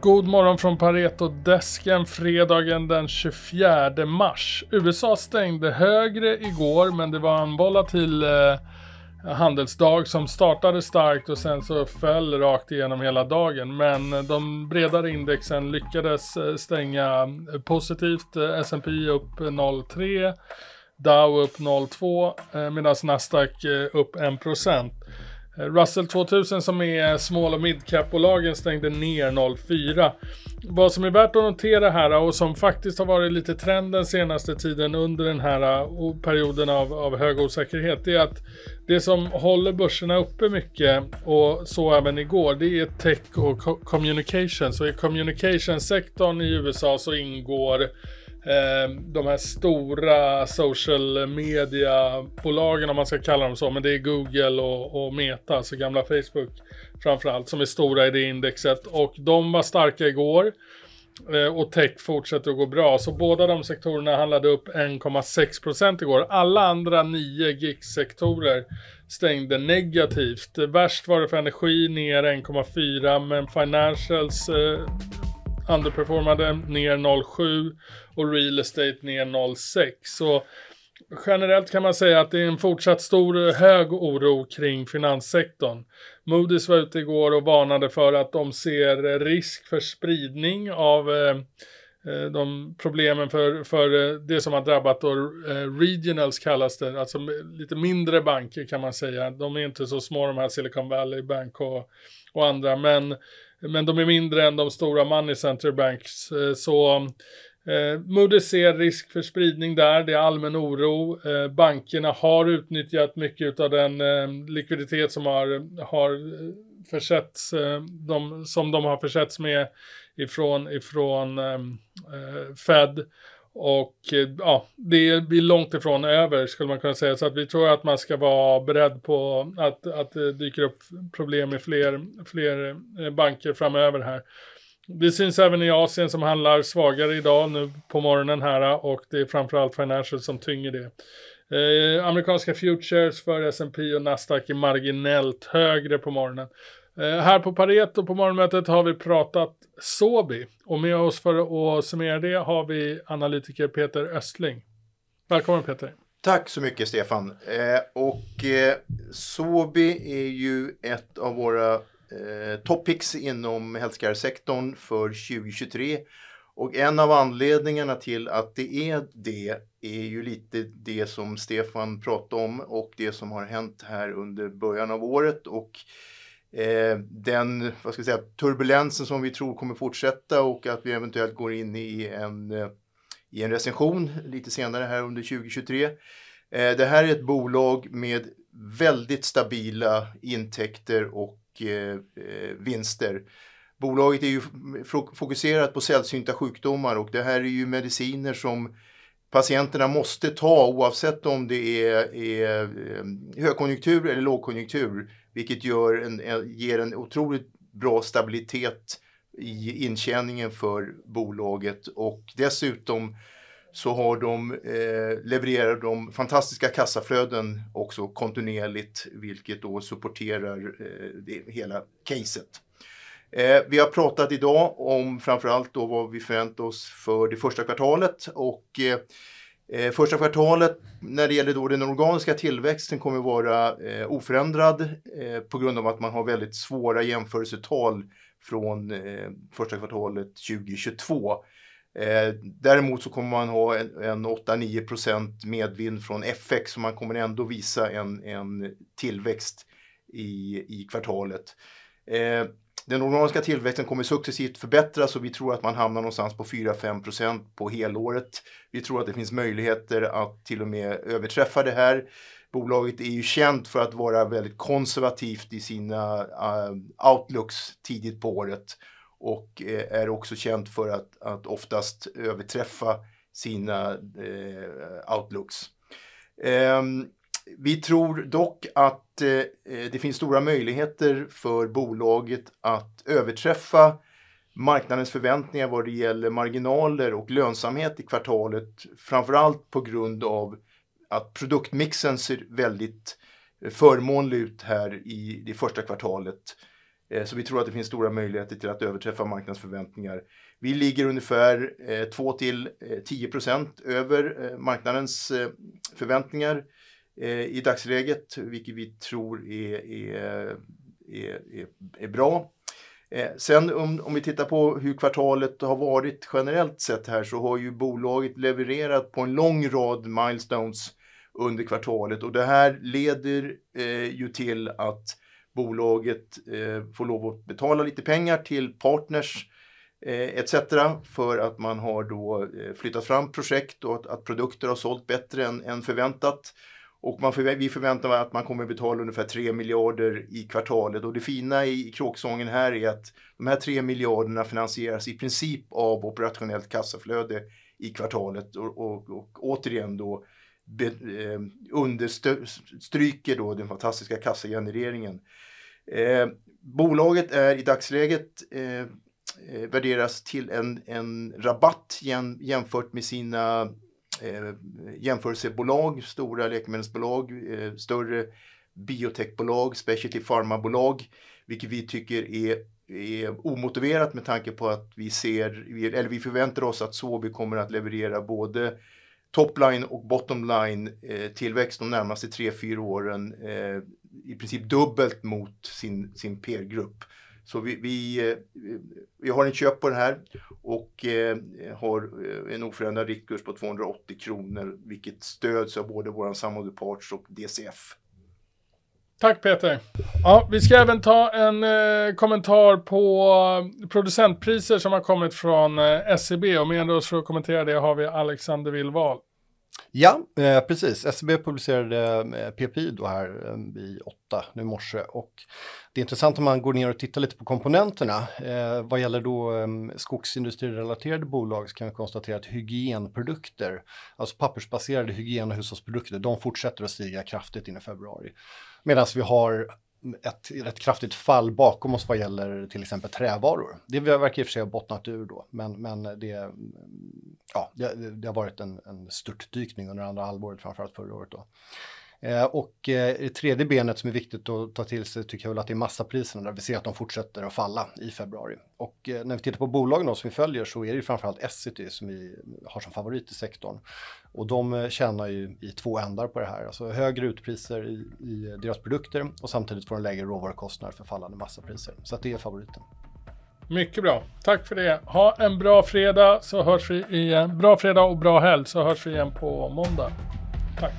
God morgon från Pareto-desken fredagen den 24 mars. USA stängde högre igår men det var en volatil eh, handelsdag som startade starkt och sen så föll rakt igenom hela dagen. Men de bredare indexen lyckades eh, stänga positivt. Eh, S&P upp 0,3 Dow upp 0,2 eh, medan Nasdaq upp 1%. Eh, Russell 2000 som är small och midcap-bolagen stängde ner 0,4. Vad som är värt att notera här och som faktiskt har varit lite trenden senaste tiden under den här eh, perioden av, av hög osäkerhet det är att det som håller börserna uppe mycket och så även igår det är tech och communication. Så i communication-sektorn i USA så ingår Ehm, de här stora social media-bolagen om man ska kalla dem så, men det är Google och, och Meta, alltså gamla Facebook framförallt, som är stora i det indexet. Och de var starka igår eh, och tech fortsätter att gå bra. Så båda de sektorerna handlade upp 1,6% igår. Alla andra nio GIX-sektorer stängde negativt. Värst var det för energi ner 1,4 men financials eh, underperformade ner 0,7 och real estate ner 0,6. Så generellt kan man säga att det är en fortsatt stor hög oro kring finanssektorn. Moody's var ute igår och varnade för att de ser risk för spridning av eh, eh de problemen för, för eh, det som har drabbat då, eh, regionals kallas det, alltså lite mindre banker kan man säga. De är inte så små de här Silicon Valley Bank och, och andra, men men de är mindre än de stora money center banks. Eh, så eh, Moody ser risk för spridning där, det är allmän oro. Eh, bankerna har utnyttjat mycket av den eh, likviditet som har, har försätts, eh, de, som de har försetts med ifrån, ifrån eh, eh Fed. Och eh, ja, det blir långt ifrån över skulle man kunna säga. Så att vi tror att man ska vara beredd på att, att det dyker upp problem i fler, fler eh, banker framöver här. Det syns även i Asien som handlar svagare idag nu på morgonen här och det är framförallt Financial som tynger det. Eh, amerikanska futures för S&P och Nasdaq är marginellt högre på morgonen. Eh, här på Pareto på morgonmötet har vi pratat Sobi och med oss för att summera det har vi analytiker Peter Östling. Välkommen Peter. Tack så mycket Stefan. Eh, och eh, Sobi är ju ett av våra eh, inom healthcare-sektorn för 2023. Och en av anledningarna till att det är det är ju lite det som Stefan pratade om och det som har hänt här under början av året. Och Eh, den vad ska jag säga, turbulensen som vi tror kommer fortsätta och att vi eventuellt går in i en, eh, i en recension lite senare här under 2023. Eh, det här är ett bolag med väldigt stabila intäkter och vinster. Bolaget är ju fokuserat på sällsynta sjukdomar och det här är ju mediciner som patienterna måste ta oavsett om det är, är högkonjunktur eller lågkonjunktur. Vilket gör en, ger en otroligt bra stabilitet i intjäningen för bolaget och dessutom så har de, eh, levererar de fantastiska kassaflöden också kontinuerligt vilket då supporterar eh, det, hela caset. Eh, vi har pratat idag om framförallt då vad vi förväntar oss för det första kvartalet och eh, eh, första kvartalet när det gäller då den organiska tillväxten kommer vara eh, oförändrad eh, på grund av att man har väldigt svåra jämförelsetal från eh, första kvartalet 2022. Eh, däremot så kommer man ha en, en 8-9% medvind från FX så man kommer ändå visa en, en tillväxt i, i kvartalet. Eh, den organiska tillväxten kommer successivt förbättras och vi tror att man hamnar någonstans på 4-5% på helåret. Vi tror att det finns möjligheter att till och med överträffa det här. Bolaget är ju känt för att vara väldigt konservativt i sina uh, outlooks tidigt på året och eh, är också känt för att, att oftast överträffa sina uh, outlooks. Um, vi tror dock att eh, eh, det finns stora möjligheter för bolaget att överträffa marknadens förväntningar vad det gäller marginaler och lönsamhet i kvartalet. Framförallt på grund av att produktmixen ser väldigt eh, förmånlig ut här i det första kvartalet. Eh, så vi tror att det finns stora möjligheter till att överträffa marknadsförväntningar. Vi ligger ungefär 2 till 10 procent över marknadens förväntningar Eh, i dagsläget, vilket vi tror är, är, är, är bra. Eh, sen om, om vi tittar på hur kvartalet har varit generellt sett här så har ju bolaget levererat på en lång rad milestones under kvartalet och det här leder eh, ju till att bolaget eh, får lov att betala lite pengar till partners eh, etc. för att man har då eh, flyttat fram projekt och att, att, produkter har sålt bättre än, än förväntat. Och man förvä vi förväntar oss att man kommer betala ungefär 3 miljarder i kvartalet och det fina i, kråksången här är att de här 3 miljarderna finansieras i princip av operationellt kassaflöde i kvartalet och, och, och återigen då be, eh, understryker då den fantastiska kassagenereringen. Eh, bolaget är i dagsläget eh, eh värderas till en, en rabatt jäm, jämfört med sina eh, jämförelsebolag, stora läkemedelsbolag, eh, större biotechbolag, specialty pharmabolag, vilket vi tycker är, är omotiverat med tanke på att vi ser, eller vi förväntar oss att Sobi kommer att leverera både topline och bottomline eh, tillväxt de närmaste 3-4 åren eh, i princip dubbelt mot sin, sin peergrupp. Så vi, vi, eh, vi har en köp på den här och eh, har eh, en oförändrad riktkurs på 280 kronor vilket stöds av både våran samlade och DCF. Tack Peter. Ja, vi ska även ta en eh, kommentar på producentpriser som har kommit från eh, SCB och med oss för att kommentera det har vi Alexander Willval. Ja, eh, precis. SCB publicerade eh, PPI då här eh, vid åtta nu i morse och det är intressant om man går ner och tittar lite på komponenterna. Eh, vad gäller då eh, skogsindustrirelaterade bolag så kan vi konstatera att hygienprodukter, alltså pappersbaserade hygien och hushållsprodukter, de fortsätter att stiga kraftigt in i februari. Medan vi har ett rätt kraftigt fall bakom oss vad gäller till exempel trävaror. Det verkar i och för sig ha bottnat ur då, men, men det, ja, det, det har varit en, en störtdykning under andra halvåret, framförallt förra året. Då. Eh, och eh, det tredje benet som är viktigt att ta till sig tycker jag väl att det är massapriserna där vi ser att de fortsätter att falla i februari. Och eh, när vi tittar på bolagen då, som vi följer så är det ju framförallt Essity som vi har som favorit i sektorn. Och de tjänar ju i två ändar på det här, alltså högre utpriser i, i deras produkter och samtidigt får de lägre råvarukostnader för fallande massapriser. Så att det är favoriten. Mycket bra. Tack för det. Ha en bra fredag så hörs vi igen. Bra fredag och bra helg så hörs vi igen på måndag. Tack.